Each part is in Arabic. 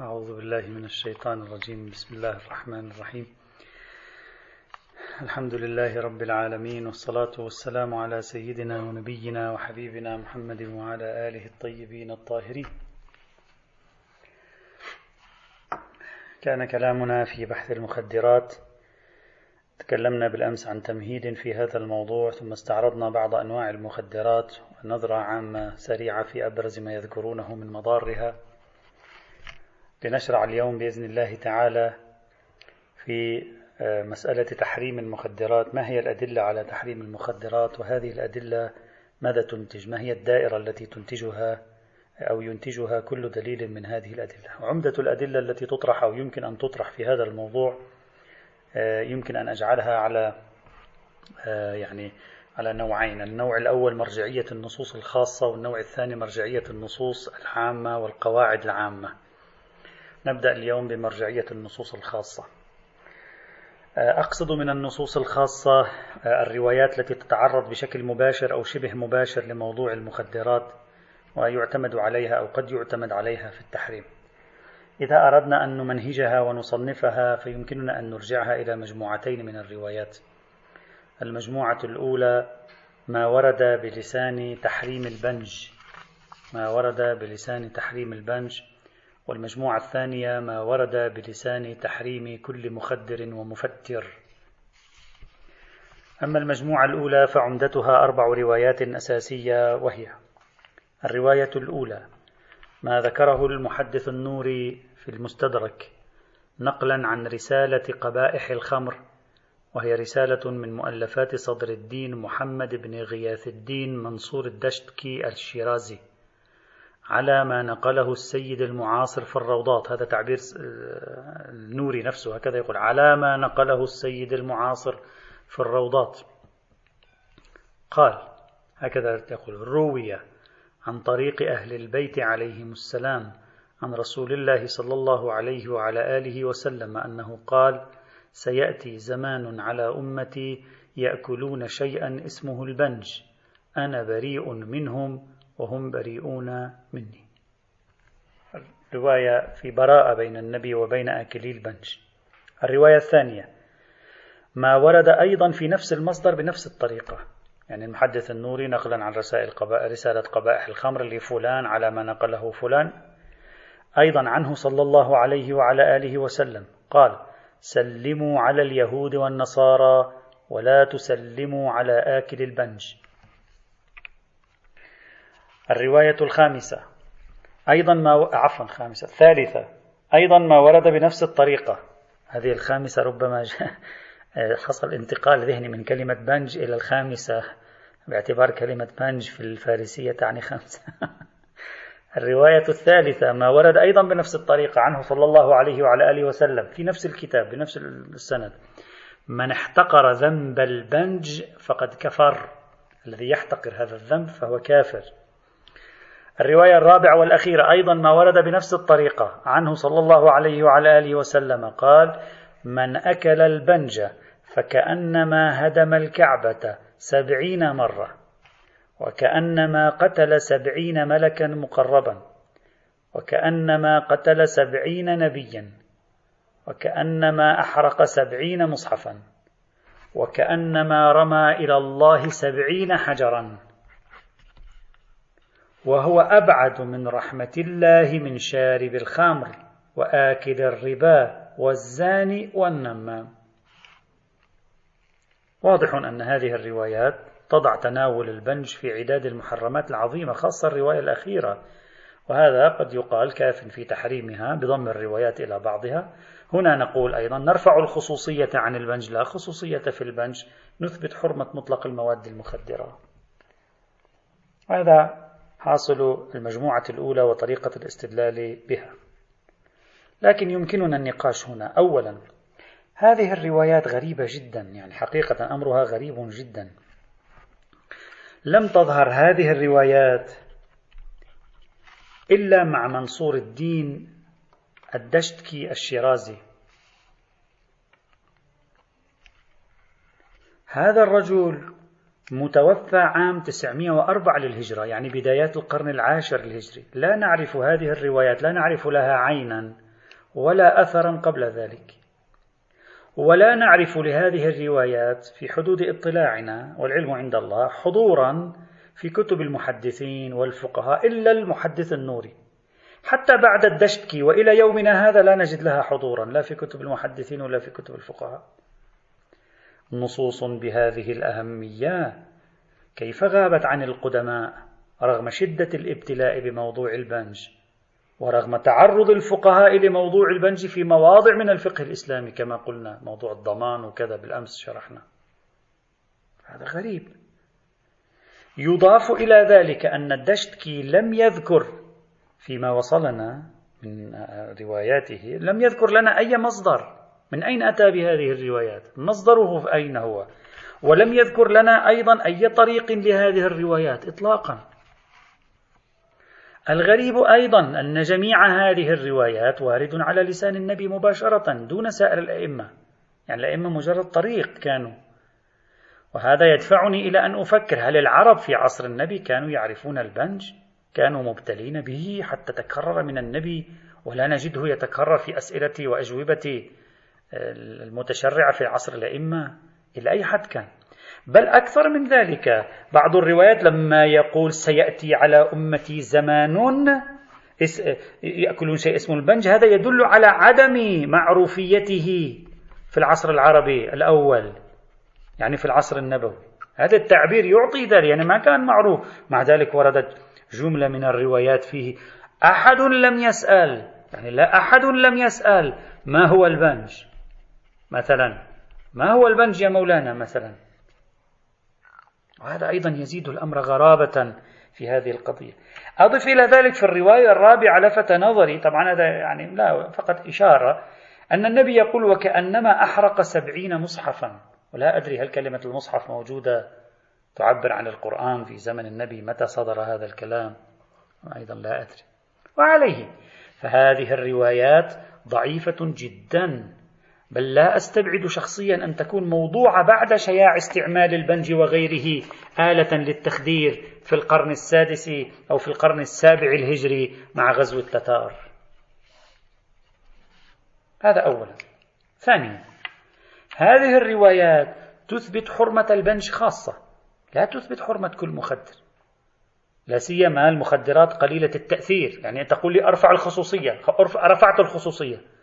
أعوذ بالله من الشيطان الرجيم. بسم الله الرحمن الرحيم. الحمد لله رب العالمين والصلاة والسلام على سيدنا ونبينا وحبيبنا محمد وعلى آله الطيبين الطاهرين. كان كلامنا في بحث المخدرات. تكلمنا بالأمس عن تمهيد في هذا الموضوع ثم استعرضنا بعض أنواع المخدرات ونظرة عامة سريعة في أبرز ما يذكرونه من مضارها. لنشرع اليوم بإذن الله تعالى في آه، مسألة تحريم المخدرات، ما هي الأدلة على تحريم المخدرات؟ وهذه الأدلة ماذا تنتج؟ ما هي الدائرة التي تنتجها أو ينتجها كل دليل من هذه الأدلة؟ وعمده الأدلة التي تطرح أو يمكن أن تطرح في هذا الموضوع آه، يمكن أن أجعلها على آه، يعني على نوعين، النوع الأول مرجعية النصوص الخاصة والنوع الثاني مرجعية النصوص العامة والقواعد العامة. نبدأ اليوم بمرجعية النصوص الخاصة. آه، أقصد من النصوص الخاصة آه، الروايات التي تتعرض بشكل مباشر أو شبه مباشر لموضوع المخدرات ويعتمد عليها أو قد يعتمد عليها في التحريم. إذا أردنا أن نمنهجها ونصنفها فيمكننا أن نرجعها إلى مجموعتين من الروايات. المجموعة الأولى ما ورد بلسان تحريم البنج ما ورد بلسان تحريم البنج والمجموعة الثانية ما ورد بلسان تحريم كل مخدر ومفتر. أما المجموعة الأولى فعمدتها أربع روايات أساسية وهي الرواية الأولى ما ذكره المحدث النوري في المستدرك نقلا عن رسالة قبائح الخمر وهي رسالة من مؤلفات صدر الدين محمد بن غياث الدين منصور الدشتكي الشيرازي. على ما نقله السيد المعاصر في الروضات. هذا تعبير آه، النوري نفسه هكذا يقول على ما نقله السيد المعاصر في الروضات. قال هكذا يقول روي عن طريق أهل البيت عليهم السلام عن رسول الله صلى الله عليه وعلى آله وسلم أنه قال سيأتي زمان على أمتي يأكلون شيئا اسمه البنج أنا بريء منهم وهم بريئون مني. رواية في براءة بين النبي وبين آكلي البنج الرواية الثانية. ما ورد أيضا في نفس المصدر بنفس الطريقة. يعني المحدث النوري نقلا عن رسائل قبائح رسالة قبائح الخمر لفلان على ما نقله فلان. أيضا عنه صلى الله عليه وعلى آله وسلم. قال سلموا على اليهود والنصارى ولا تسلموا على آكل البنج الرواية الخامسة. أيضا ما عفوا الخامسة الثالثة. أيضا ما ورد بنفس الطريقة. هذه الخامسة ربما حصل انتقال ذهني من كلمة بنج إلى الخامسة. باعتبار كلمة بنج في الفارسية تعني خمسة الرواية الثالثة. ما ورد أيضا بنفس الطريقة عنه صلى الله عليه وعلى آله وسلم. في نفس الكتاب بنفس السند. من احتقر ذنب البنج فقد كفر. الذي يحتقر هذا الذنب فهو كافر. الرواية الرابعة والأخيرة أيضا ما ورد بنفس الطريقة عنه صلى الله عليه وعلى آله وسلم. قال من أكل البنج فكأنما هدم الكعبة سبعين مرة وكأنما قتل سبعين ملكا مقربا وكأنما قتل سبعين نبيا وكأنما أحرق سبعين مصحفا وكأنما رمى إلى الله سبعين حجرا. وهو أبعد من رحمة الله من شارب الخمر وآكل الربا والزاني والنمام واضح أن هذه الروايات تضع تناول البنج في عداد المحرمات العظيمة خاصة الرواية الأخيرة. وهذا قد يقال كاف في تحريمها بضم الروايات إلى بعضها. هنا نقول أيضا نرفع الخصوصية عن البنج لا خصوصية في البنج. نثبت حرمة مطلق المواد المخدرة. هذا حاصل المجموعة الأولى وطريقة الاستدلال بها. لكن يمكننا النقاش هنا أولا هذه الروايات غريبة جدا يعني حقيقة أمرها غريب جدا. لم تظهر هذه الروايات إلا مع منصور الدين الدشتكي الشيرازي هذا الرجل متوفى عام 904 للهجرة يعني بدايات القرن العاشر الهجري لا نعرف هذه الروايات لا نعرف لها عينا ولا أثرا قبل ذلك. ولا نعرف لهذه الروايات في حدود اطلاعنا والعلم عند الله حضورا في كتب المحدثين والفقهاء إلا المحدث النوري. حتى بعد الدشتكي وإلى يومنا هذا لا نجد لها حضورا لا في كتب المحدثين ولا في كتب الفقهاء. نصوص بهذه الأهمية. كيف غابت عن القدماء رغم شدة الابتلاء بموضوع البنج ورغم تعرض الفقهاء لموضوع البنج في مواضع من الفقه الإسلامي كما قلنا موضوع الضمان وكذا بالأمس شرحنا. هذا غريب. يضاف إلى ذلك أن الدشتكي لم يذكر فيما وصلنا من رواياته لم يذكر لنا أي مصدر. من أين أتى بهذه الروايات؟ مصدره أين هو؟ ولم يذكر لنا أيضا أي طريق لهذه الروايات إطلاقا. الغريب أيضا أن جميع هذه الروايات وارد على لسان النبي مباشرة دون سائر الأئمة. يعني الأئمة مجرد طريق كانوا. وهذا يدفعني إلى أن أفكر هل العرب في عصر النبي كانوا يعرفون البنج؟ كانوا مبتلين به حتى تكرر من النبي ولا نجده يتكرر في أسئلة وأجوبة المتشرعة في عصر الأئمة إلى أي حد كان. بل أكثر من ذلك بعض الروايات لما يقول سيأتي على أمتي زمان يأكلون شيء اسمه البنج هذا يدل على عدم معروفيته في العصر العربي الأول يعني في العصر النبوي. هذا التعبير يعطي ذلك يعني ما كان معروف. مع ذلك وردت جملة من الروايات فيه أحد لم يسأل يعني لا أحد لم يسأل ما هو البنج. مثلا. ما هو البنج يا مولانا؟ مثلا. وهذا أيضا يزيد الأمر غرابة في هذه القضية. أضف إلى ذلك في الرواية الرابعة لفت نظري. طبعا هذا يعني لا فقط إشارة. أن النبي يقول وكأنما أحرق سبعين مصحفا. ولا أدري هل كلمة المصحف موجودة تعبر عن القرآن في زمن النبي؟ متى صدر هذا الكلام؟ أيضا لا أدري. وعليه. فهذه الروايات ضعيفة جدا. بل لا أستبعد شخصيا أن تكون موضوعة بعد شياع استعمال البنج وغيره آلة للتخدير في القرن السادس أو في القرن السابع الهجري مع غزو التتار هذا أولا. ثانيا هذه الروايات تثبت حرمة البنج خاصة. لا تثبت حرمة كل مخدر. لا سيما المخدرات قليلة التأثير. يعني تقول لي أرفع الخصوصية رفعت الخصوصية.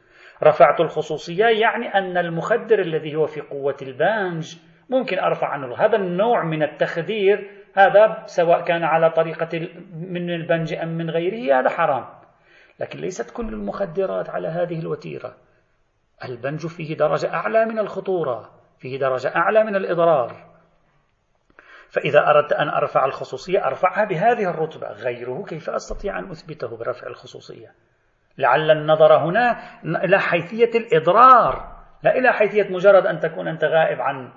رفعت الخصوصية يعني أن المخدر الذي هو في قوة البانج ممكن أرفع عنه. هذا النوع من التخدير هذا سواء كان على طريقة من البنج أم من غيره هذا حرام. لكن ليست كل المخدرات على هذه الوتيرة. البنج فيه درجة أعلى من الخطورة فيه درجة أعلى من الإضرار. فإذا أردت أن أرفع الخصوصية أرفعها بهذه الرتبة. غيره كيف أستطيع أن أثبته برفع الخصوصية؟ لعل النظر هنا إلى حيثية الإضرار لا إلى حيثية مجرد أن تكون أنت غائب عن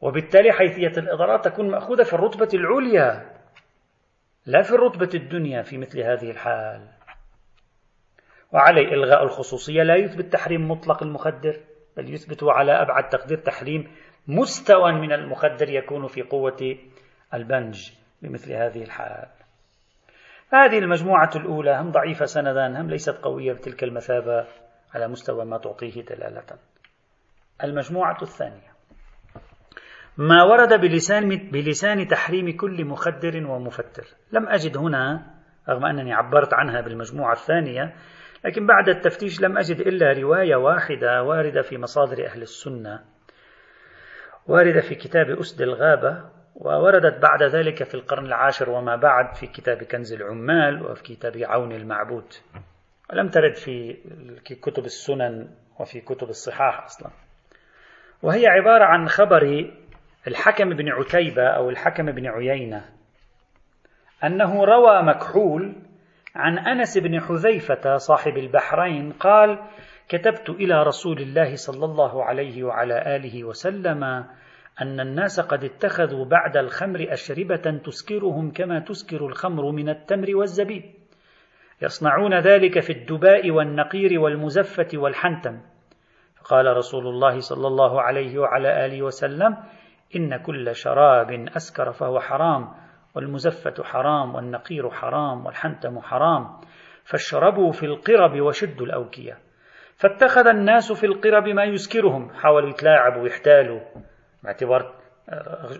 وبالتالي حيثية الإضرار تكون مأخوذة في الرتبة العليا لا في الرتبة الدنيا في مثل هذه الحال. وعليه إلغاء الخصوصية لا يثبت تحريم مطلق المخدر بل يثبت على أبعد تقدير تحريم مستوى من المخدر يكون في قوة البنج بمثل هذه الحال. هذه المجموعة الأولى هم ضعيفة سندا هم ليست قوية بتلك المثابة على مستوى ما تعطيه دلالة. المجموعة الثانية. ما ورد بلسان بلسان تحريم كل مخدر ومفتر. لم أجد هنا رغم أنني عبرت عنها بالمجموعة الثانية لكن بعد التفتيش لم أجد إلا رواية واحدة واردة في مصادر أهل السنة واردة في كتاب أسد الغابة ووردت بعد ذلك في القرن العاشر وما بعد في كتاب كنز العمال وفي كتاب عون المعبود. ولم ترد في كتب السنن وفي كتب الصحاح أصلا. وهي عبارة عن خبر الحكم بن عتيبة أو الحكم بن عيينة أنه روى مكحول عن أنس بن حذيفة صاحب البحرين قال كتبت إلى رسول الله صلى الله عليه وعلى آله وسلم أن الناس قد اتخذوا بعد الخمر أشربة تسكرهم كما تسكر الخمر من التمر والزبيب. يصنعون ذلك في الدباء والنقير والمزفة والحنتم. فقال رسول الله صلى الله عليه وعلى آله وسلم إن كل شراب أسكر فهو حرام والمزفة حرام والنقير حرام والحنتم حرام. فاشربوا في القرب وشدوا الأوكية. فاتخذ الناس في القرب ما يسكرهم حاولوا يتلاعبوا ويحتالوا باعتبار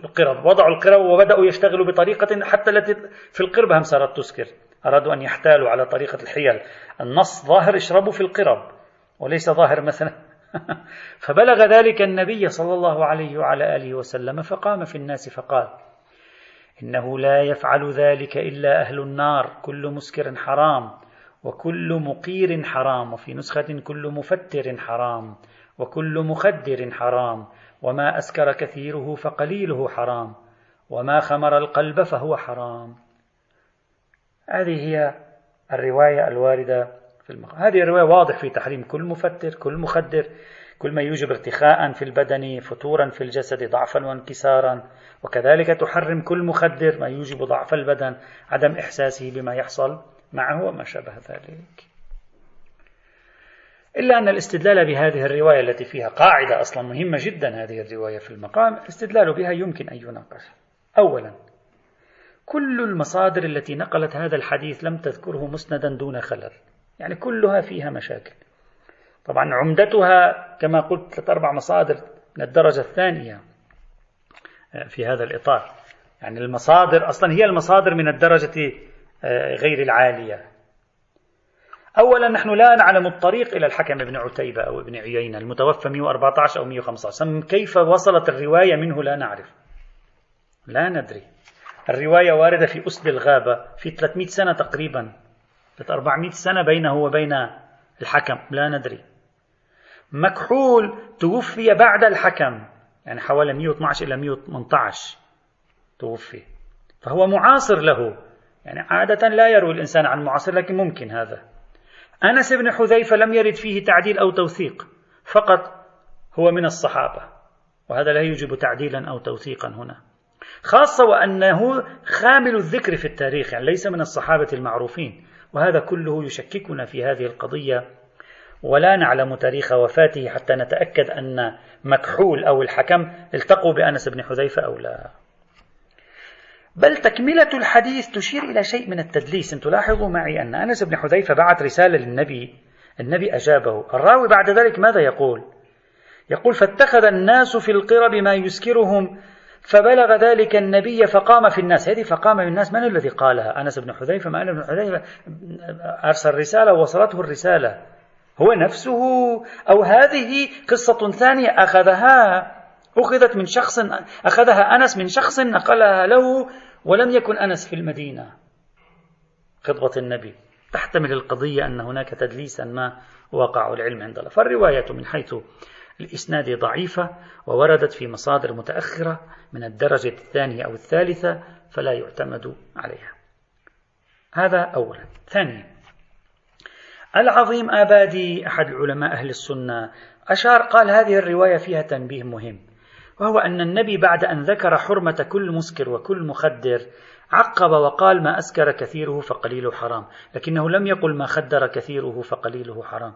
القرب وضعوا القرب وبدأوا يشتغلوا بطريقة حتى التي في القرب هم صارت تسكر أرادوا أن يحتالوا على طريقة الحيل. النص ظاهر اشربوا في القرب وليس ظاهر مثلا. فبلغ ذلك النبي صلى الله عليه وعلى آله وسلم فقام في الناس فقال إنه لا يفعل ذلك إلا أهل النار. كل مسكر حرام وكل مقير حرام. وفي نسخة كل مفتر حرام وكل مخدر حرام. وما أسكر كثيره فقليله حرام وما خمر القلب فهو حرام. هذه هي الرواية الواردة في المقام هذه الرواية واضح في تحريم كل مفتر كل مخدر كل ما يوجب ارتخاء في البدن فتورا في الجسد ضعفا وانكسارا. وكذلك تحرم كل مخدر ما يوجب ضعف البدن عدم إحساسه بما يحصل معه وما شابه ذلك. إلا أن الاستدلال بهذه الرواية التي فيها قاعدة أصلا مهمة جدا هذه الرواية في المقام الاستدلال بها يمكن أن يناقش. أولا كل المصادر التي نقلت هذا الحديث لم تذكره مسندا دون خلل. يعني كلها فيها مشاكل. طبعا عمدتها كما قلت ثلاث أربع مصادر من الدرجة الثانية آه، في هذا الإطار. يعني المصادر أصلا هي المصادر من الدرجة آه، غير العالية. أولا نحن لا نعلم الطريق إلى الحكم ابن عتيبة أو ابن عيينة المتوفى 114 أو 115 كيف وصلت الرواية منه لا نعرف. لا ندري. الرواية واردة في أسد الغابة في 300 سنة تقريبا. 400 سنة بينه وبين الحكم. لا ندري. مكحول توفي بعد الحكم. يعني حوالي 112 إلى 118 توفي. فهو معاصر له. يعني عادة لا يروي الإنسان عن معاصر لكن ممكن هذا. أنس بن حذيفة لم يرد فيه تعديل أو توثيق فقط هو من الصحابة وهذا لا يوجب تعديلا أو توثيقا هنا. خاصة وأنه خامل الذكر في التاريخ يعني ليس من الصحابة المعروفين وهذا كله يشككنا في هذه القضية ولا نعلم تاريخ وفاته حتى نتأكد أن مكحول أو الحكم التقوا بأنس بن حذيفة أو لا. بل تكملة الحديث تشير إلى شيء من التدليس. تلاحظوا معي أن أنس بن حذيفة بعت رسالة للنبي النبي أجابه. الراوي بعد ذلك ماذا يقول؟ يقول فاتخذ الناس في القرب ما يسكرهم فبلغ ذلك النبي فقام في الناس. هذه فقام في الناس من الذي قالها؟ أنس بن حذيفة ما أنس بن حذيفة؟ أرسل رسالة ووصلته الرسالة. هو نفسه؟ أو هذه قصة ثانية أخذها؟ أخذت من شخص أخذها أنس من شخص نقلها له ولم يكن أنس في المدينة. خطبة النبي. تحتمل القضية أن هناك تدليسا ما وقع العلم عند الله. فالرواية من حيث الإسناد ضعيفة ووردت في مصادر متأخرة من الدرجة الثانية أو الثالثة فلا يعتمد عليها. هذا أولا. ثانيا. العظيم آبادي أحد علماء أهل السنة. أشار قال هذه الرواية فيها تنبيه مهم. وهو أن النبي بعد أن ذكر حرمة كل مسكر وكل مخدر عقب وقال ما أسكر كثيره فقليله حرام لكنه لم يقل ما خدر كثيره فقليله حرام.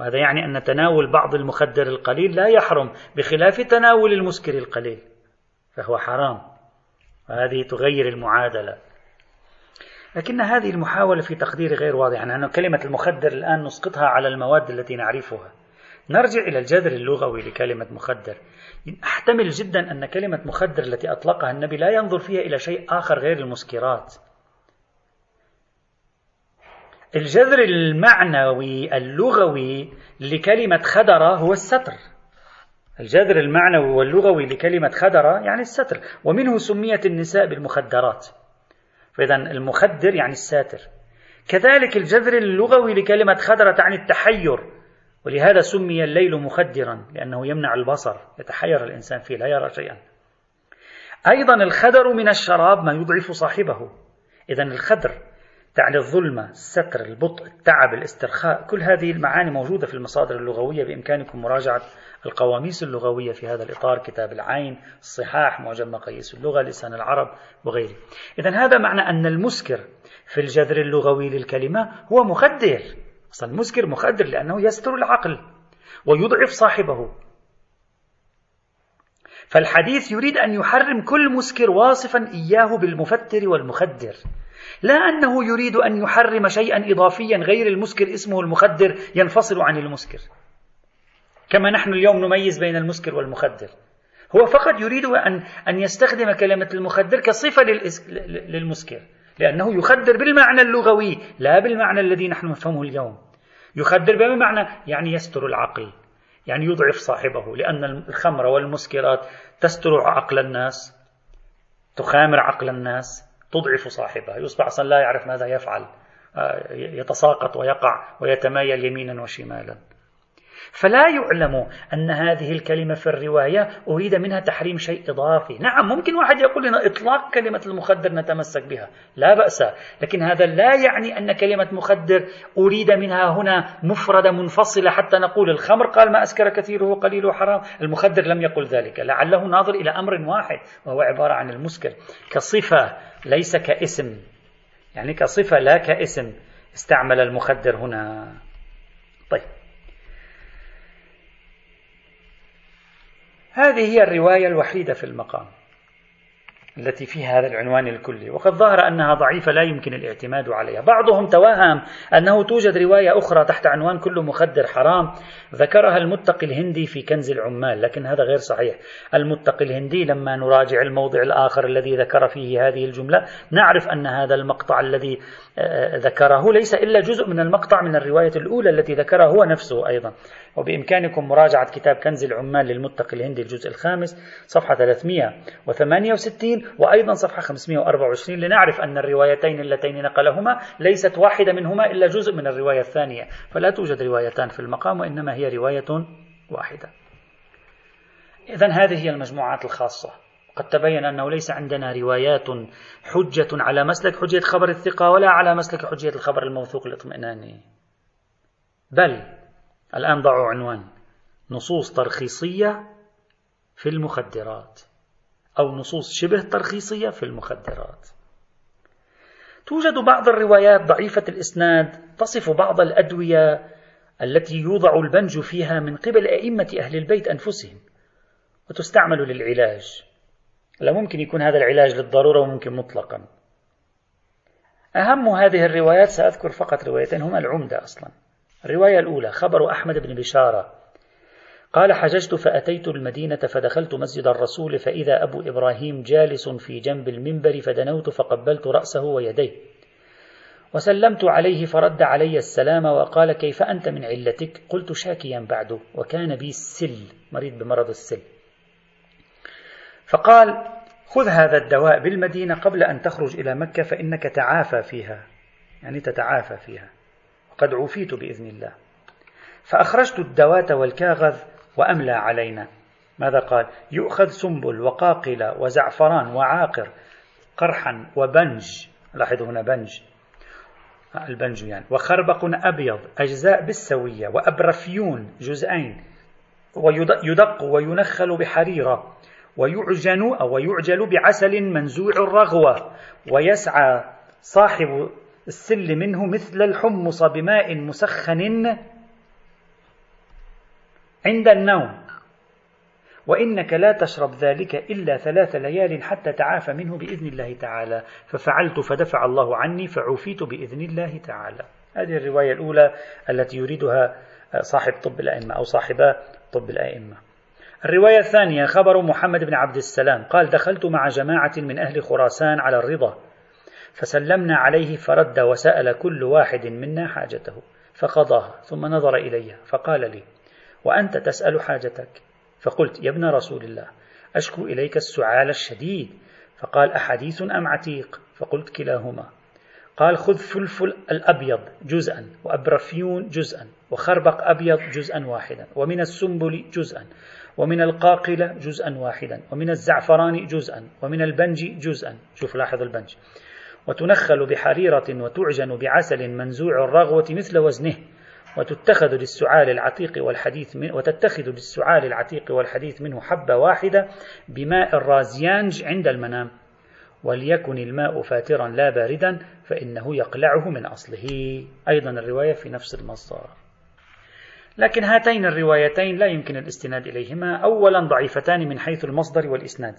وهذا يعني أن تناول بعض المخدر القليل لا يحرم بخلاف تناول المسكر القليل فهو حرام. وهذه تغير المعادلة. لكن هذه المحاولة في تقدير غير واضح يعني أن كلمة المخدر الآن نسقطها على المواد التي نعرفها. نرجع إلى الجذر اللغوي لكلمة مخدر. أحتمل جدا أن كلمة مخدر التي أطلقها النبي لا ينظر فيها إلى شيء آخر غير المسكرات. الجذر المعنوي اللغوي لكلمة خدرة هو الستر. الجذر المعنوي واللغوي لكلمة خدرة يعني الستر ومنه سميت النساء بالمخدرات. فإذا المخدر يعني الساتر. كذلك الجذر اللغوي لكلمة خدرة تعني التحير. ولهذا سمي الليل مخدرا لأنه يمنع البصر يتحير الإنسان فيه لا يرى شيئا. أيضا الخدر من الشراب ما يضعف صاحبه. إذا الخدر تعني الظلمة الستر البطء التعب الاسترخاء كل هذه المعاني موجودة في المصادر اللغوية بإمكانكم مراجعة القواميس اللغوية في هذا الإطار كتاب العين الصحاح معجم مقاييس اللغة لسان العرب وغيره. إذا هذا معنى أن المسكر في الجذر اللغوي للكلمة هو مخدر. أصلا المسكر مخدر لأنه يستر العقل ويضعف صاحبه. فالحديث يريد أن يحرم كل مسكر واصفا إياه بالمفتر والمخدر. لا أنه يريد أن يحرم شيئا إضافيا غير المسكر اسمه المخدر ينفصل عن المسكر كما نحن اليوم نميز بين المسكر والمخدر. هو فقط يريد أن أن يستخدم كلمة المخدر كصفة للمسكر لأنه يخدر بالمعنى اللغوي لا بالمعنى الذي نحن نفهمه اليوم. يخدر بمعنى يعني يستر العقل يعني يضعف صاحبه لأن الخمر والمسكرات تستر عقل الناس تخامر عقل الناس تضعف صاحبها. يصبح أصلا لا يعرف ماذا يفعل آه، يتساقط ويقع ويتمايل يمينا وشمالا. فلا يعلم أن هذه الكلمة في الرواية أريد منها تحريم شيء إضافي. نعم ممكن واحد يقول لنا إطلاق كلمة المخدر نتمسك بها. لا بأس. لكن هذا لا يعني أن كلمة مخدر أريد منها هنا مفردة منفصلة حتى نقول الخمر قال ما أسكر كثيره قليله حرام المخدر لم يقل ذلك. لعله ناظر إلى أمر واحد وهو عبارة عن المسكر. كصفة ليس كاسم. يعني كصفة لا كاسم استعمل المخدر هنا طيب هذه هي الرواية الوحيدة في المقام التي فيها هذا العنوان الكلي. وقد ظهر أنها ضعيفة لا يمكن الاعتماد عليها. بعضهم توهم أنه توجد رواية أخرى تحت عنوان كل مخدر حرام ذكرها المتقي الهندي في كنز العمال لكن هذا غير صحيح. المتقي الهندي لما نراجع الموضع الآخر الذي ذكر فيه هذه الجملة نعرف أن هذا المقطع الذي آه، ذكره ليس إلا جزء من المقطع من الرواية الأولى التي ذكرها هو نفسه أيضا. وبإمكانكم مراجعة كتاب كنز العمال للمتقي الهندي الجزء الخامس صفحة 368 وأيضا صفحة 524 لنعرف أن الروايتين اللتين نقلهما ليست واحدة منهما إلا جزء من الرواية الثانية. فلا توجد روايتان في المقام وإنما هي رواية واحدة. إذا هذه هي المجموعات الخاصة. قد تبين أنه ليس عندنا روايات حجة على مسلك حجية خبر الثقة ولا على مسلك حجية الخبر الموثوق الاطمئناني. بل الآن ضعوا عنوان. نصوص ترخيصية في المخدرات. أو نصوص شبه ترخيصية في المخدرات. توجد بعض الروايات ضعيفة الإسناد تصف بعض الأدوية التي يوضع البنج فيها من قبل أئمة أهل البيت أنفسهم وتستعمل للعلاج. لا ممكن يكون هذا العلاج للضرورة وممكن مطلقا. أهم هذه الروايات سأذكر فقط روايتين هما العمدة أصلا. الرواية الأولى خبر أحمد بن بشارة. قال حججت فأتيت المدينة فدخلت مسجد الرسول فإذا أبو إبراهيم جالس في جنب المنبر فدنوت فقبلت رأسه ويديه. وسلمت عليه فرد علي السلام وقال كيف أنت من علتك قلت شاكيا بعد وكان بي السل مريض بمرض السل. فقال خذ هذا الدواء بالمدينة قبل أن تخرج إلى مكة فإنك تعافى فيها. يعني تتعافى فيها. وقد عوفيت بإذن الله. فأخرجت الدواة والكاغذ وأملى علينا. ماذا قال؟ يؤخذ سنبل وقاقلة وزعفران وعاقر قرحا وبنج. لاحظوا هنا بنج. البنج يعني. وخربق أبيض أجزاء بالسوية وأبرفيون جزئين. ويدق وينخل بحريرة. ويعجن أو يعجل بعسل منزوع الرغوة. ويسعى صاحب السل منه مثل الحمص بماء مسخن عند النوم. وإنك لا تشرب ذلك إلا ثلاث ليال حتى تعافى منه بإذن الله تعالى. ففعلت فدفع الله عني فعوفيت بإذن الله تعالى. هذه الرواية الأولى التي يريدها صاحب طب الأئمة أو صاحبا طب الأئمة. الرواية الثانية خبر محمد بن عبد السلام. قال دخلت مع جماعة من أهل خراسان على الرضا. فسلمنا عليه فرد وسأل كل واحد منا حاجته فقضاها ثم نظر إلي فقال لي وأنت تسأل حاجتك؟ فقلت يا ابن رسول الله أشكو إليك السعال الشديد فقال أحديث أم عتيق؟ فقلت كلاهما. قال خذ فلفل الأبيض جزءا وأبرفيون جزءا وخربق أبيض جزءا واحدا ومن السنبل جزءا ومن القاقلة جزءا واحدا ومن الزعفران جزءا ومن البنج جزءا. شوف لاحظ البنج. وتنخل بحريرة وتعجن بعسل منزوع الرغوة مثل وزنه وتتخذ للسعال العتيق والحديث من وتتخذ للسعال العتيق والحديث منه حبة واحدة بماء الرازيانج عند المنام. وليكن الماء فاترا لا باردا فإنه يقلعه من أصله. أيضا الرواية في نفس المصدر. لكن هاتين الروايتين لا يمكن الاستناد إليهما. أولا ضعيفتان من حيث المصدر والإسناد.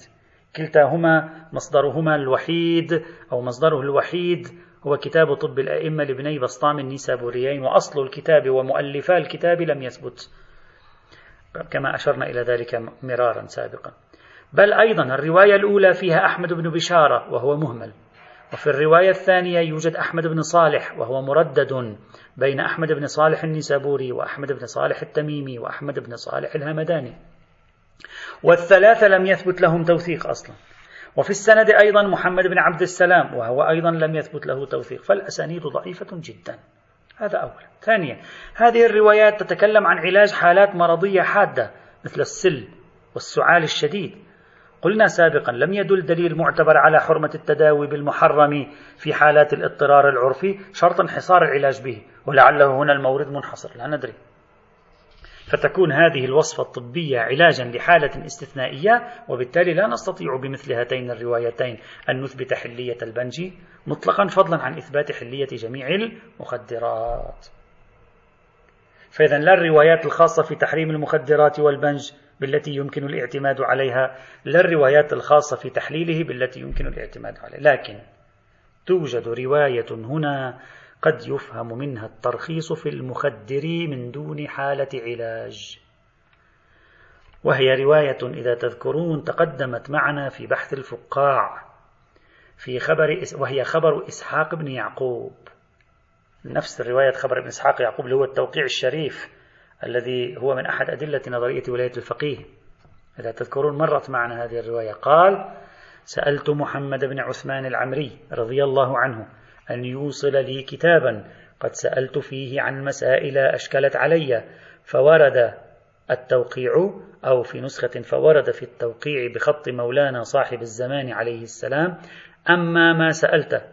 كلتاهما مصدرهما الوحيد أو مصدره الوحيد هو كتاب طب الأئمة لابني بسطام النيسابوريين وأصل الكتاب ومؤلفا الكتاب لم يثبت. كما أشرنا إلى ذلك مرارا سابقا. بل أيضا الرواية الأولى فيها أحمد بن بشارة وهو مهمل. وفي الرواية الثانية يوجد أحمد بن صالح وهو مردد بين أحمد بن صالح النسابوري وأحمد بن صالح التميمي وأحمد بن صالح الهمداني. والثلاثة لم يثبت لهم توثيق أصلا. وفي السند أيضا محمد بن عبد السلام وهو أيضا لم يثبت له توثيق. فالأسانيد ضعيفة جدا. هذا أولا ثانيا هذه الروايات تتكلم عن علاج حالات مرضية حادة مثل السل والسعال الشديد. قلنا سابقا لم يدل دليل معتبر على حرمة التداوي بالمحرم في حالات الاضطرار العرفي شرط انحصار العلاج به ولعله هنا المورد منحصر لا ندري. فتكون هذه الوصفة الطبية علاجا لحالة استثنائية وبالتالي لا نستطيع بمثل هاتين الروايتين أن نثبت حلية البنج مطلقا فضلا عن إثبات حلية جميع المخدرات. فإذا لا الروايات الخاصة في تحريم المخدرات والبنج بالتي يمكن الاعتماد عليها لا الروايات الخاصة في تحليله بالتي يمكن الاعتماد عليها لكن توجد رواية هنا قد يفهم منها الترخيص في المخدر من دون حالة علاج. وهي رواية إذا تذكرون تقدمت معنا في بحث الفقاع في خبر وهي خبر إسحاق بن يعقوب. نفس الرواية خبر ابن إسحاق يعقوب اللي هو التوقيع الشريف الذي هو من أحد أدلة نظرية ولاية الفقيه. إذا تذكرون مرت معنا هذه الرواية. قال سألت محمد بن عثمان العمري رضي الله عنه أن يوصل لي كتابا. قد سألت فيه عن مسائل أشكلت علي فورد التوقيع أو في نسخة فورد في التوقيع بخط مولانا صاحب الزمان عليه السلام أما ما سألت.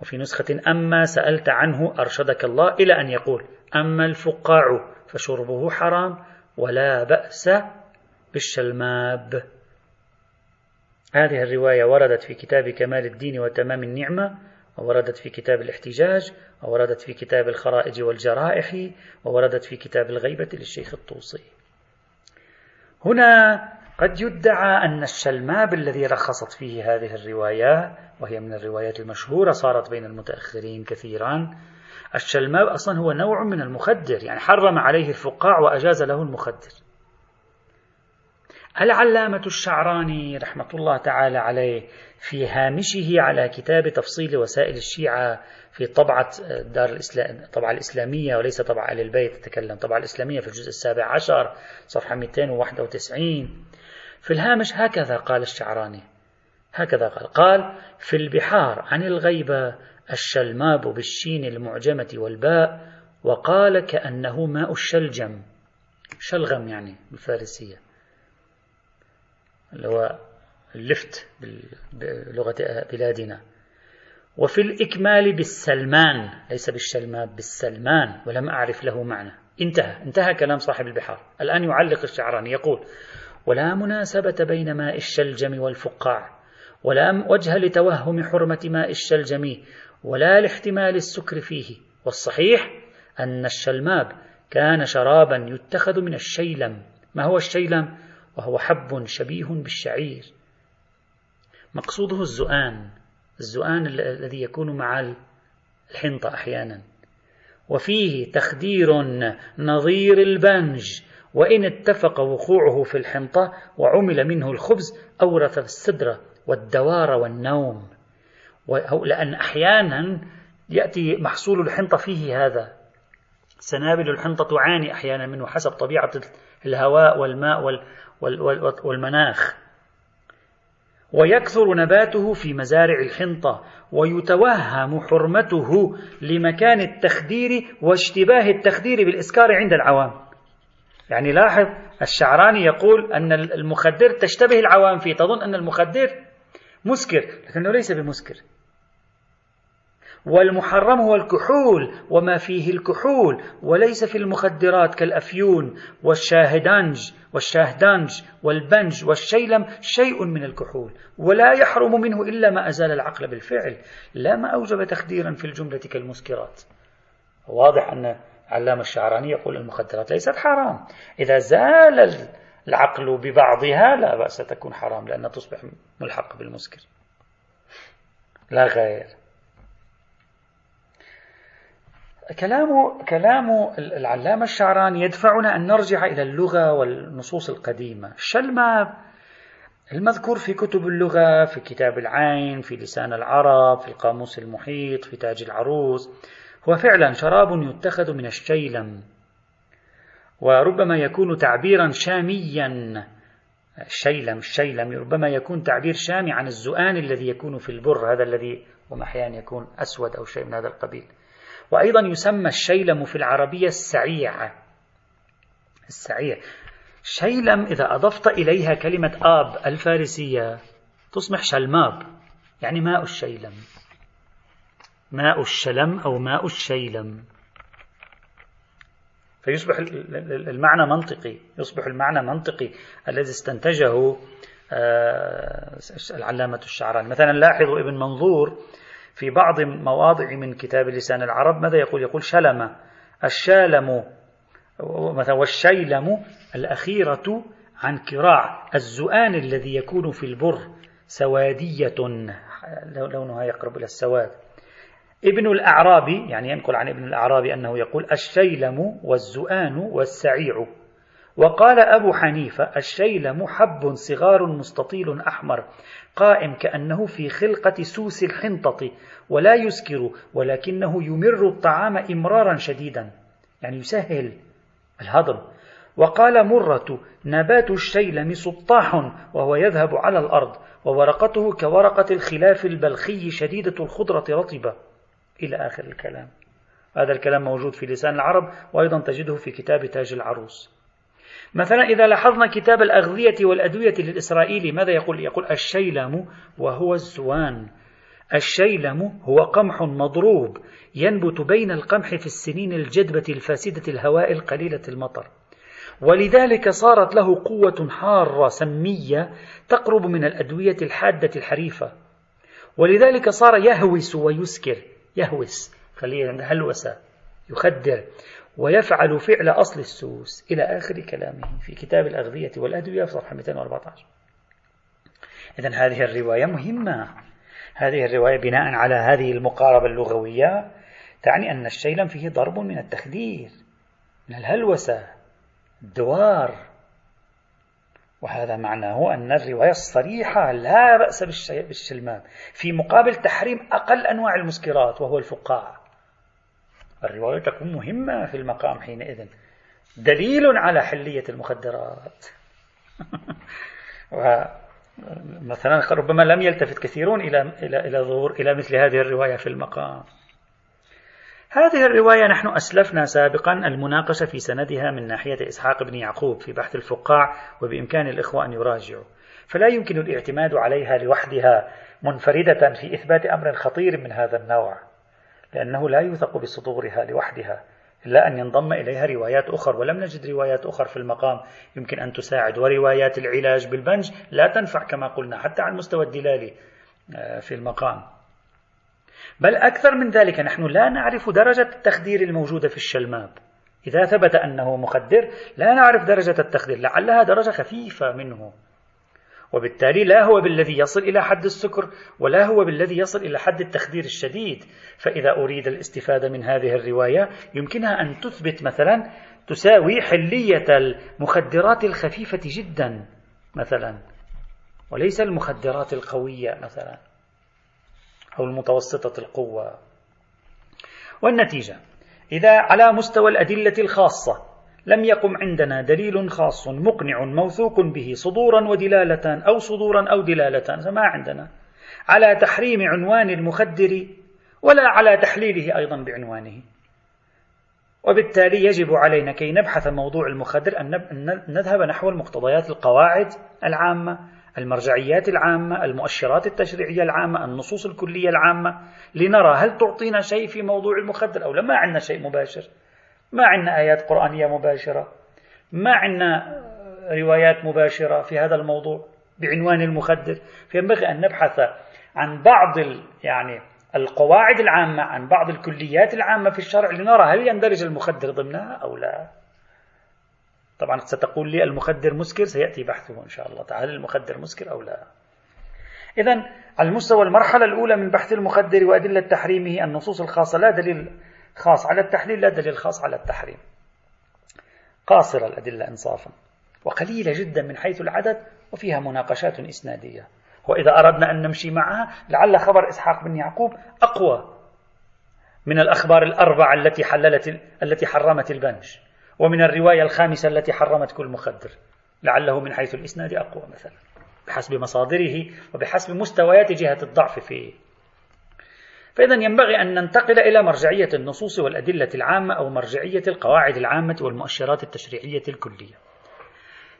وفي نسخة أما سألت عنه أرشدك الله إلى أن يقول أما الفقاع فشربه حرام ولا بأس بالشلماب. هذه الرواية وردت في كتاب كمال الدين وتمام النعمة. ووردت في كتاب الاحتجاج ووردت في كتاب الخرائج والجرائح ووردت في كتاب الغيبة للشيخ الطوسي. هنا قد يدعى أن الشلماب الذي رخصت فيه هذه الرواية وهي من الروايات المشهورة صارت بين المتأخرين كثيرا الشلماب أصلا هو نوع من المخدر يعني حرم عليه الفقاع وأجاز له المخدر. العلامة الشعراني رحمة الله تعالى عليه في هامشه على كتاب تفصيل وسائل الشيعة في طبعة دار الإسلام الطبعة الإسلامية وليس طبعة آل البيت تتكلم طبعة الإسلامية في الجزء السابع عشر صفحة 291 في الهامش هكذا قال الشعراني هكذا قال قال في البحار عن الغيبة الشلماب بالشين المعجمة والباء وقال كأنه ماء الشلجم. شلغم يعني بالفارسية. اللي هو اللفت بلغة بلادنا. وفي الإكمال بالسلمان ليس بالشلماب بالسلمان ولم أعرف له معنى. انتهى. انتهى كلام صاحب البحار. الآن يعلق الشعراني يقول ولا مناسبة بين ماء الشلجم والفقاع ولا وجه لتوهم حرمة ماء الشلجم ولا لاحتمال السكر فيه. والصحيح أن الشلماب كان شرابا يتخذ من الشيلم. ما هو الشيلم؟ وهو حب شبيه بالشعير. مقصوده الزؤان الزؤان الذي يكون مع الحنطة أحيانا. وفيه تخدير نظير البنج وإن اتفق وقوعه في الحنطة وعمل منه الخبز أورث السدرة والدوار والنوم. لأن أحيانا يأتي محصول الحنطة فيه هذا. سنابل الحنطة تعاني أحيانا منه حسب طبيعة الهواء والماء والمناخ. ويكثر نباته في مزارع الحنطة ويتوهم حرمته لمكان التخدير واشتباه التخدير بالإسكار عند العوام. يعني لاحظ الشعراني يقول أن المخدر تشتبه العوام فيه تظن أن المخدر مسكر لكنه ليس بمسكر. والمحرم هو الكحول وما فيه الكحول وليس في المخدرات كالأفيون والشاهدانج والشاهدانج والبنج والشيلم شيء من الكحول ولا يحرم منه إلا ما أزال العقل بالفعل. لا ما أوجب تخديرا في الجملة كالمسكرات. واضح أن علامة الشعراني يقول المخدرات ليست حرام. إذا زال العقل ببعضها لا بأس تكون حرام لأنها تصبح ملحقة بالمسكر. لا غير. كلام كلام العلامة الشعراني يدفعنا أن نرجع إلى اللغة والنصوص القديمة. الشلمة المذكور في كتب اللغة في كتاب العين في لسان العرب في القاموس المحيط في تاج العروس هو فعلا شراب يتخذ من الشيلم. وربما يكون تعبيرا شاميا. الشيلم الشيلم ربما يكون تعبير شامي عن الزؤان الذي يكون في البر هذا الذي أحيانا يكون أسود أو شيء من هذا القبيل. وأيضا يسمى الشيلم في العربية السعيعة السعيع. شيلم إذا أضفت إليها كلمة آب الفارسية تصبح شلماب يعني ماء الشيلم. ماء الشلم أو ماء الشيلم. فيصبح المعنى منطقي. يصبح المعنى منطقي الذي استنتجه آه، العلامة الشعراني. مثلا لاحظوا ابن منظور في بعض مواضع من كتاب لسان العرب ماذا يقول؟ يقول شلم. الشالم مثلا والشيلم الأخيرة عن كراع الزؤان الذي يكون في البر سوادية لونها يقرب إلى السواد. ابن الأعرابي يعني ينقل عن ابن الأعرابي أنه يقول الشيلم والزؤان والسعيع. وقال أبو حنيفة الشيلم حب صغار مستطيل أحمر قائم كأنه في خلقة سوس الحنطة ولا يسكر ولكنه يمر الطعام إمرارا شديدا يعني يسهل الهضم. وقال مرة نبات الشيلم سطاح وهو يذهب على الأرض وورقته كورقة الخلاف البلخي شديدة الخضرة رطبة. إلى آخر الكلام. هذا الكلام موجود في لسان العرب وأيضا تجده في كتاب تاج العروس. مثلا إذا لاحظنا كتاب الأغذية والأدوية للإسرائيلي ماذا يقول؟ يقول الشيلم وهو الزوان. الشيلم هو قمح مضروب ينبت بين القمح في السنين الجدبة الفاسدة الهواء القليلة المطر. ولذلك صارت له قوة حارة سمية تقرب من الأدوية الحادة الحريفة. ولذلك صار يهوس ويسكر. يهوس. خليه هلوسة يخدر. ويفعل فعل أصل السوس إلى آخر كلامه في كتاب الأغذية والأدوية في صفحة 214 إذا هذه الرواية مهمة. هذه الرواية بناء على هذه المقاربة اللغوية تعني أن الشيلم فيه ضرب من التخدير من الهلوسة الدوار. وهذا معناه أن الرواية الصريحة لا بأس بالشلمام. في مقابل تحريم أقل أنواع المسكرات وهو الفقاع الرواية تكون مهمة في المقام حينئذ. دليل على حلية المخدرات. مثلا ربما لم يلتفت كثيرون إلى إلى إلى ظهور إلى مثل هذه الرواية في المقام. هذه الرواية نحن أسلفنا سابقا المناقشة في سندها من ناحية إسحاق بن يعقوب في بحث الفقاع وبإمكان الإخوة أن يراجعوا. فلا يمكن الاعتماد عليها لوحدها منفردة في إثبات أمر خطير من هذا النوع. لأنه لا يوثق بصدورها لوحدها إلا أن ينضم إليها روايات أخرى ولم نجد روايات أخرى في المقام. يمكن أن تساعد. وروايات العلاج بالبنج لا تنفع كما قلنا حتى على المستوى الدلالي آه، في المقام. بل أكثر من ذلك نحن لا نعرف درجة التخدير الموجودة في الشلماب. إذا ثبت أنه مخدر لا نعرف درجة التخدير لعلها درجة خفيفة منه. وبالتالي لا هو بالذي يصل إلى حد السكر ولا هو بالذي يصل إلى حد التخدير الشديد. فإذا أريد الاستفادة من هذه الرواية يمكنها أن تثبت مثلا تساوي حلية المخدرات الخفيفة جدا مثلا وليس المخدرات القوية مثلا أو المتوسطة القوة. والنتيجة إذا على مستوى الأدلة الخاصة لم يقم عندنا دليل خاص مقنع موثوق به صدورا ودلالة أو صدورا أو دلالة ما عندنا. على تحريم عنوان المخدر ولا على تحليله أيضا بعنوانه. وبالتالي يجب علينا كي نبحث موضوع المخدر أن نذهب نحو المقتضيات القواعد العامة المرجعيات العامة المؤشرات التشريعية العامة النصوص الكلية العامة لنرى هل تعطينا شيء في موضوع المخدر أو لا. ما عندنا شيء مباشر. ما عندنا آيات قرآنية مباشرة ما عندنا روايات مباشرة في هذا الموضوع بعنوان المخدر. فينبغي أن نبحث عن بعض يعني القواعد العامة عن بعض الكليات العامة في الشرع لنرى هل يندرج المخدر ضمنها أو لا. طبعا ستقول لي المخدر مسكر سيأتي بحثه إن شاء الله تعالى المخدر مسكر أو لا. إذا على المستوى المرحلة الأولى من بحث المخدر وأدلة تحريمه النصوص الخاصة لا دليل خاص على التحليل لا دليل خاص على التحريم. قاصرة الأدلة إنصافا. وقليلة جدا من حيث العدد وفيها مناقشات إسنادية. وإذا أردنا أن نمشي معها لعل خبر إسحاق بن يعقوب أقوى من الأخبار الأربعة التي حللت التي حرمت البنج ومن الرواية الخامسة التي حرمت كل مخدر. لعله من حيث الإسناد أقوى مثلا. بحسب مصادره وبحسب مستويات جهة الضعف فيه. فإذا ينبغي أن ننتقل إلى مرجعية النصوص والأدلة العامة أو مرجعية القواعد العامة والمؤشرات التشريعية الكلية.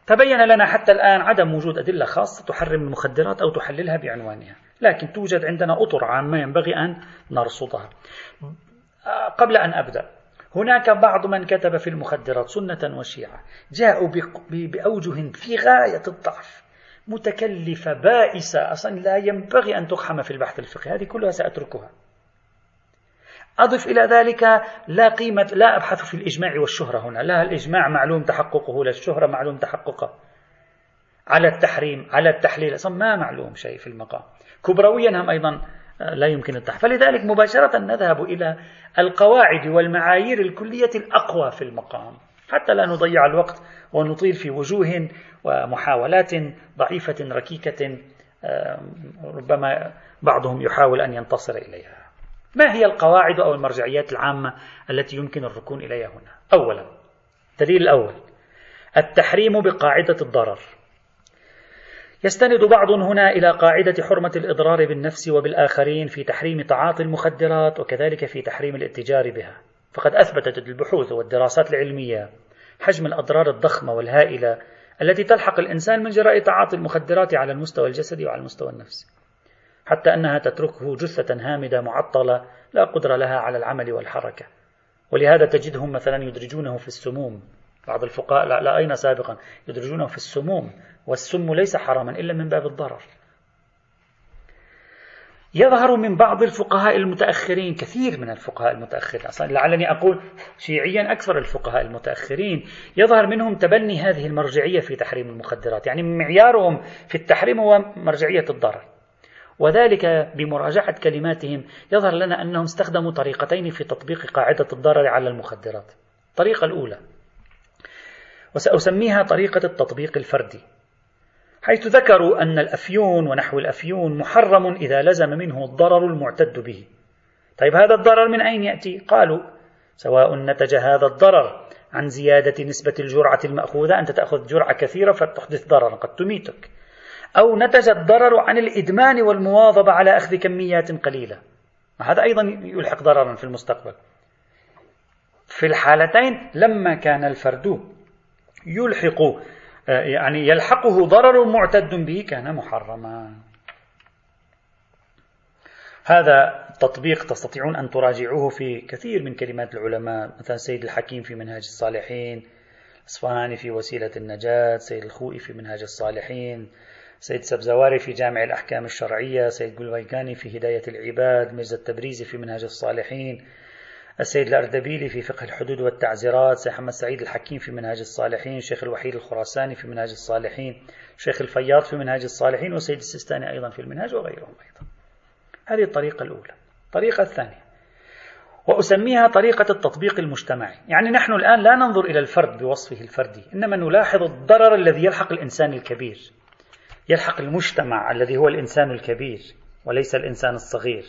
تبين لنا حتى الآن عدم وجود أدلة خاصة تحرم المخدرات أو تحللها بعنوانها لكن توجد عندنا أطر عامة ينبغي أن نرصدها. قبل أن أبدأ هناك بعض من كتب في المخدرات سنة وشيعة جاءوا بأوجه في غاية الضعف متكلفة بائسة أصلا لا ينبغي أن تقحم في البحث الفقهي هذه كلها سأتركها. أضف إلى ذلك لا قيمة لا أبحث في الإجماع والشهرة هنا. لا الإجماع معلوم تحققه لا الشهرة معلوم تحققه. على التحريم على التحليل أصلا ما معلوم شيء في المقام. كبرويا هم أيضا لا يمكن التحريم فلذلك مباشرة نذهب إلى القواعد والمعايير الكلية الأقوى في المقام. حتى لا نضيع الوقت ونطيل في وجوه ومحاولات ضعيفة ركيكة ربما بعضهم يحاول أن ينتصر إليها. ما هي القواعد أو المرجعيات العامة التي يمكن الركون إليها هنا؟ أولا الدليل الأول التحريم بقاعدة الضرر. يستند بعض هنا إلى قاعدة حرمة الإضرار بالنفس وبالآخرين في تحريم تعاطي المخدرات وكذلك في تحريم الاتجار بها. فقد أثبتت البحوث والدراسات العلمية حجم الأضرار الضخمة والهائلة التي تلحق الإنسان من جراء تعاطي المخدرات على المستوى الجسدي وعلى المستوى النفسي حتى أنها تتركه جثة هامدة معطلة لا قدرة لها على العمل والحركة. ولهذا تجدهم مثلا يدرجونه في السموم. بعض الفقهاء لا, لا أين سابقا؟ يدرجونه في السموم والسم ليس حراما إلا من باب الضرر. يظهر من بعض الفقهاء المتأخرين كثير من الفقهاء المتأخرين أصلا لعلني أقول شيعيا أكثر الفقهاء المتأخرين يظهر منهم تبني هذه المرجعية في تحريم المخدرات يعني معيارهم في التحريم هو مرجعية الضرر. وذلك بمراجعة كلماتهم. يظهر لنا أنهم استخدموا طريقتين في تطبيق قاعدة الضرر على المخدرات. الطريقة الأولى وسأسميها طريقة التطبيق الفردي حيث ذكروا أن الأفيون ونحو الأفيون محرم إذا لزم منه الضرر المعتد به. طيب هذا الضرر من أين يأتي؟ قالوا سواء نتج هذا الضرر عن زيادة نسبة الجرعة المأخوذة أنت تأخذ جرعة كثيرة فتحدث ضررا قد تميتك. أو نتج الضرر عن الإدمان والمواظبة على أخذ كميات قليلة. هذا أيضا يلحق ضررا في المستقبل. في الحالتين لما كان الفرد يلحق يعني يلحقه ضرر معتد به كان محرما. هذا تطبيق تستطيعون أن تراجعوه في كثير من كلمات العلماء مثلا سيد الحكيم في منهاج الصالحين الإصفهاني في وسيلة النجاة سيد الخوئي في منهاج الصالحين سيد سبزواري في جامع الأحكام الشرعية سيد قلويكاني في هداية العباد ميرزا التبريزي في منهاج الصالحين السيد الأردبيلي في فقه الحدود والتعزيرات سيد محمد سعيد الحكيم في منهاج الصالحين الشيخ الوحيد الخراساني في منهاج الصالحين الشيخ الفياض في منهاج الصالحين والسيد السيستاني أيضا في المنهاج وغيرهم أيضا. هذه الطريقة الأولى. الطريقة الثانية. وأسميها طريقة التطبيق المجتمعي. يعني نحن الآن لا ننظر إلى الفرد بوصفه الفردي إنما نلاحظ الضرر الذي يلحق الإنسان الكبير. يلحق المجتمع الذي هو الإنسان الكبير وليس الإنسان الصغير.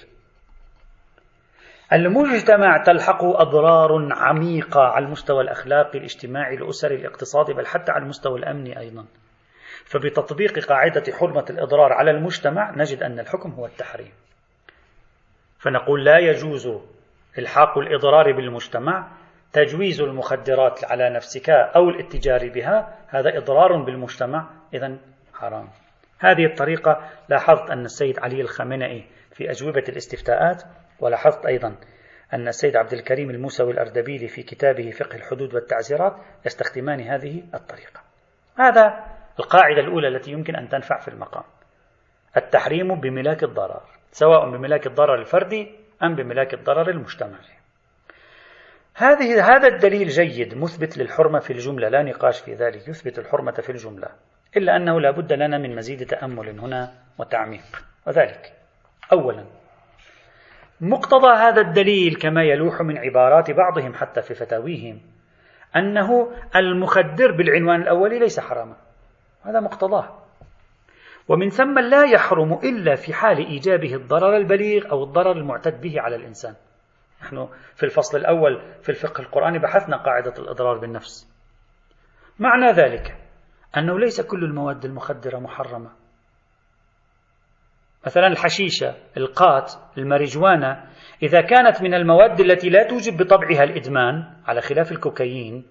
المجتمع تلحقه أضرار عميقة على المستوى الأخلاقي الاجتماعي الأسري الاقتصادي بل حتى على المستوى الأمني أيضا. فبتطبيق قاعدة حرمة الإضرار على المجتمع نجد أن الحكم هو التحريم. فنقول لا يجوز إلحاق الإضرار بالمجتمع تجويز المخدرات على نفسك أو الاتجار بها هذا إضرار بالمجتمع إذا حرام. هذه الطريقة لاحظت أن السيد علي الخامنئي في أجوبة الاستفتاءات ولاحظت أيضا أن السيد عبد الكريم الموسوي الأردبيلي في كتابه فقه الحدود والتعزيرات يستخدمان هذه الطريقة. هذا القاعدة الأولى التي يمكن أن تنفع في المقام. التحريم بملاك الضرر سواء بملاك الضرر الفردي أم بملاك الضرر المجتمعي. هذه هذا الدليل جيد مثبت للحرمة في الجملة لا نقاش في ذلك يثبت الحرمة في الجملة. إلا أنه لا بد لنا من مزيد تأمل هنا وتعميق. وذلك أولا مقتضى هذا الدليل كما يلوح من عبارات بعضهم حتى في فتاويهم أنه المخدر بالعنوان الأولي ليس حراما. هذا مقتضاه. ومن ثم لا يحرم إلا في حال إيجابه الضرر البليغ أو الضرر المعتد به على الإنسان. نحن في الفصل الأول في الفقه القرآني بحثنا قاعدة الإضرار بالنفس. معنى ذلك أنه ليس كل المواد المخدرة محرمة. مثلا الحشيشة القات الماريجوانا إذا كانت من المواد التي لا توجب بطبعها الإدمان على خلاف الكوكايين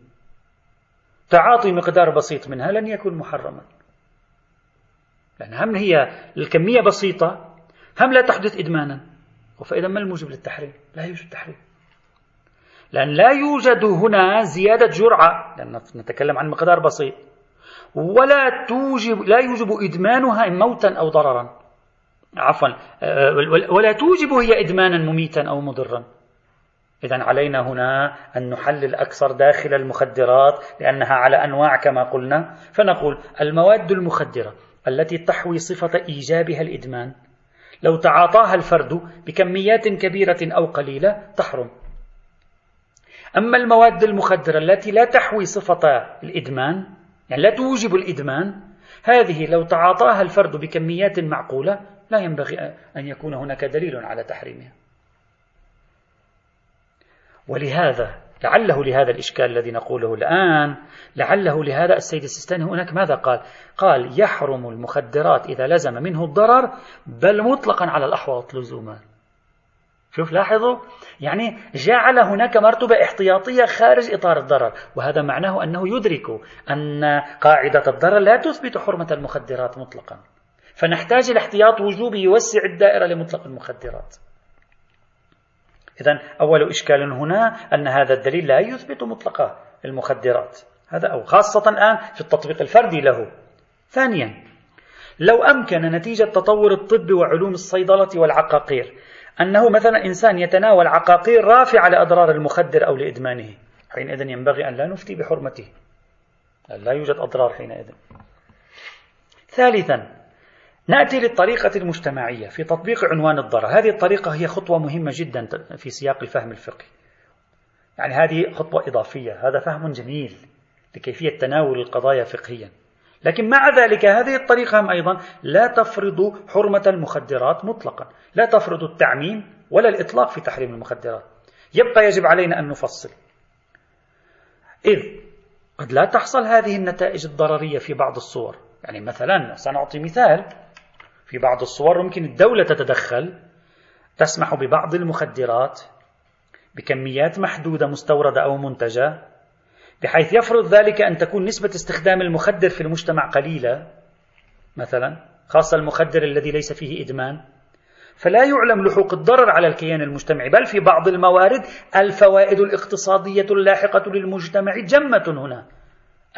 تعاطي مقدار بسيط منها لن يكون محرما. لأن هم هي الكمية بسيطة هم لا تحدث إدمانا. فإذا ما الموجب للتحريم؟ لا يوجد تحريم. لأن لا يوجد هنا زيادة جرعة لأن نتكلم عن مقدار بسيط. ولا توجب لا يوجب إدمانها موتا أو ضررا. عفوا آه، ولا توجب هي إدمانا مميتا أو مضرا. إذا علينا هنا أن نحلل أكثر داخل المخدرات لأنها على أنواع كما قلنا. فنقول المواد المخدرة التي تحوي صفة إيجابها الإدمان. لو تعاطاها الفرد بكميات كبيرة أو قليلة تحرم. أما المواد المخدرة التي لا تحوي صفة الإدمان يعني لا توجب الإدمان. هذه لو تعاطاها الفرد بكميات معقولة لا ينبغي أن يكون هناك دليل على تحريمها. ولهذا لعله لهذا الإشكال الذي نقوله الآن لعله لهذا السيد السيستاني هناك ماذا قال؟ قال يحرم المخدرات إذا لزم منه الضرر بل مطلقا على الأحوط لزوما. شوف لاحظوا يعني جعل هناك مرتبة احتياطية خارج إطار الضرر وهذا معناه أنه يدرك أن قاعدة الضرر لا تثبت حرمة المخدرات مطلقا. فنحتاج الاحتياط وجوبي يوسع الدائرة لمطلق المخدرات. إذا أول إشكال هنا أن هذا الدليل لا يثبت مطلق المخدرات. هذا أو خاصة الآن في التطبيق الفردي له. ثانيا لو أمكن نتيجة تطور الطب وعلوم الصيدلة والعقاقير أنه مثلا إنسان يتناول عقاقير رافعة لأضرار المخدر أو لإدمانه. حينئذ ينبغي أن لا نفتي بحرمته. لا يوجد أضرار حينئذ. ثالثا نأتي للطريقة المجتمعية في تطبيق عنوان الضرر. هذه الطريقة هي خطوة مهمة جدا في سياق الفهم الفقهي. يعني هذه خطوة إضافية. هذا فهم جميل لكيفية تناول القضايا فقهيا. لكن مع ذلك هذه الطريقة هم أيضا لا تفرض حرمة المخدرات مطلقا لا تفرض التعميم ولا الإطلاق في تحريم المخدرات. يبقى يجب علينا أن نفصل. إذ قد لا تحصل هذه النتائج الضررية في بعض الصور. يعني مثلا سنعطي مثال. في بعض الصور ممكن الدولة تتدخل تسمح ببعض المخدرات بكميات محدودة مستوردة أو منتجة. بحيث يفرض ذلك أن تكون نسبة استخدام المخدر في المجتمع قليلة مثلا خاصة المخدر الذي ليس فيه إدمان. فلا يعلم لحوق الضرر على الكيان المجتمعي بل في بعض الموارد الفوائد الاقتصادية اللاحقة للمجتمع جمة هنا.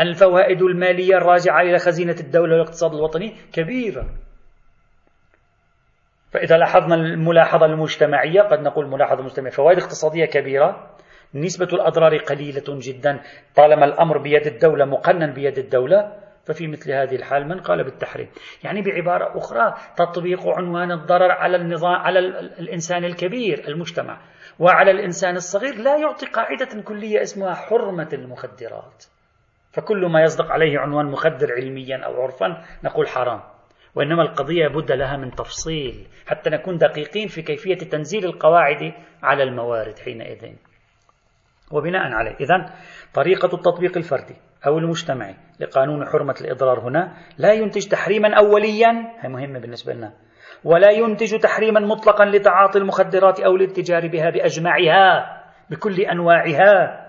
الفوائد المالية الراجعة إلى خزينة الدولة والاقتصاد الوطني كبيرة. فإذا لاحظنا الملاحظة المجتمعية قد نقول ملاحظة مجتمعية فوائد اقتصادية كبيرة. نسبة الأضرار قليلة جدا. طالما الأمر بيد الدولة مقنن بيد الدولة ففي مثل هذه الحال من قال بالتحريم. يعني بعبارة أخرى تطبيق عنوان الضرر على النظام على الإنسان الكبير المجتمع. وعلى الإنسان الصغير لا يعطي قاعدة كلية اسمها حرمة المخدرات. فكل ما يصدق عليه عنوان مخدر علميا أو عرفا نقول حرام. وإنما القضية بد لها من تفصيل حتى نكون دقيقين في كيفية تنزيل القواعد على الموارد حينئذ. وبناء عليه. إذا طريقة التطبيق الفردي أو المجتمعي لقانون حرمة الإضرار هنا لا ينتج تحريما أوليا هي مهمة بالنسبة لنا ولا ينتج تحريما مطلقا لتعاطي المخدرات أو للتجار بها بأجمعها بكل أنواعها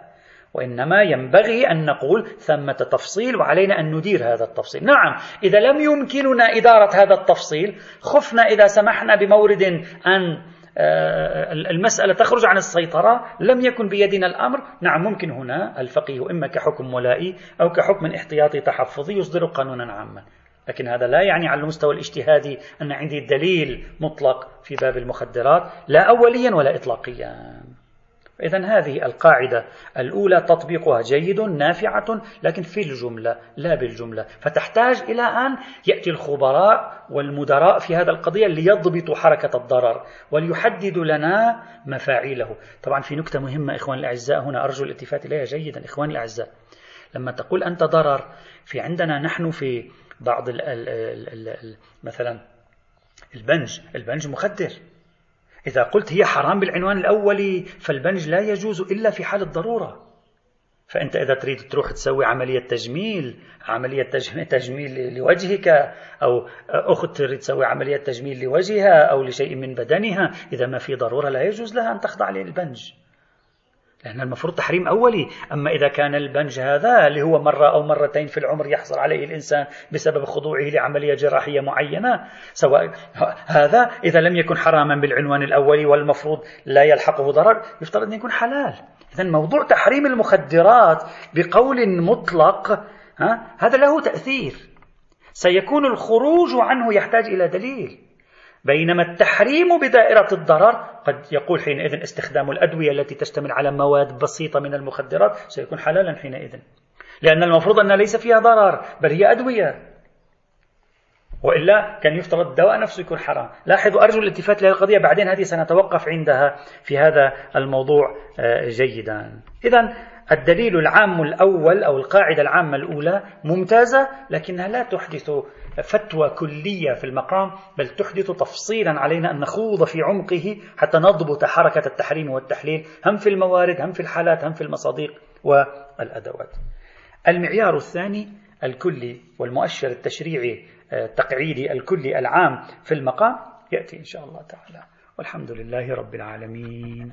وإنما ينبغي أن نقول ثمة تفصيل وعلينا أن ندير هذا التفصيل. نعم إذا لم يمكننا إدارة هذا التفصيل خفنا إذا سمحنا بمورد أن المسألة تخرج عن السيطرة لم يكن بيدنا الأمر. نعم ممكن هنا الفقيه إما كحكم ولائي أو كحكم احتياطي تحفظي يصدر قانونا عاما. لكن هذا لا يعني على المستوى الاجتهادي أن عندي دليل مطلق في باب المخدرات لا أوليا ولا إطلاقيا. إذا هذه القاعدة الأولى تطبيقها جيد نافعة لكن في الجملة لا بالجملة. فتحتاج إلى أن يأتي الخبراء والمدراء في هذا القضية ليضبطوا حركة الضرر وليحددوا لنا مفاعيله. طبعا في نكتة مهمة إخوان الأعزاء هنا أرجو الالتفات إليها جيدا إخوان الأعزاء. لما تقول أنت ضرر في عندنا نحن في بعض ال ال ال ال مثلا البنج. البنج مخدر. إذا قلت هي حرام بالعنوان الأولي فالبنج لا يجوز إلا في حال الضرورة. فأنت إذا تريد تروح تسوي عملية تجميل عملية تجميل لوجهك أو أخت تريد تسوي عملية تجميل لوجهها أو لشيء من بدنها إذا ما في ضرورة لا يجوز لها أن تخضع للبنج. لأن المفروض تحريم أولي. أما إذا كان البنج هذا اللي هو مرة أو مرتين في العمر يحصل عليه الإنسان بسبب خضوعه لعملية جراحية معينة سواء هذا إذا لم يكن حراما بالعنوان الأولي والمفروض لا يلحقه ضرر يفترض أن يكون حلال. إذا موضوع تحريم المخدرات بقول مطلق ها هذا له تأثير. سيكون الخروج عنه يحتاج إلى دليل. بينما التحريم بدائرة الضرر قد يقول حينئذ استخدام الأدوية التي تشتمل على مواد بسيطة من المخدرات سيكون حلالا حينئذ. لأن المفروض أنها ليس فيها ضرر بل هي أدوية. وإلا كان يفترض الدواء نفسه يكون حرام. لاحظوا أرجو الالتفات لهذه القضية بعدين هذه سنتوقف عندها في هذا الموضوع آه، جيدا. إذا الدليل العام الأول أو القاعدة العامة الأولى ممتازة لكنها لا تحدث فتوى كلية في المقام بل تحدث تفصيلا علينا أن نخوض في عمقه حتى نضبط حركة التحريم والتحليل هم في الموارد هم في الحالات هم في المصادق والأدوات. المعيار الثاني الكلي والمؤشر التشريعي آه، التقعيدي الكلي العام في المقام يأتي إن شاء الله تعالى. والحمد لله رب العالمين.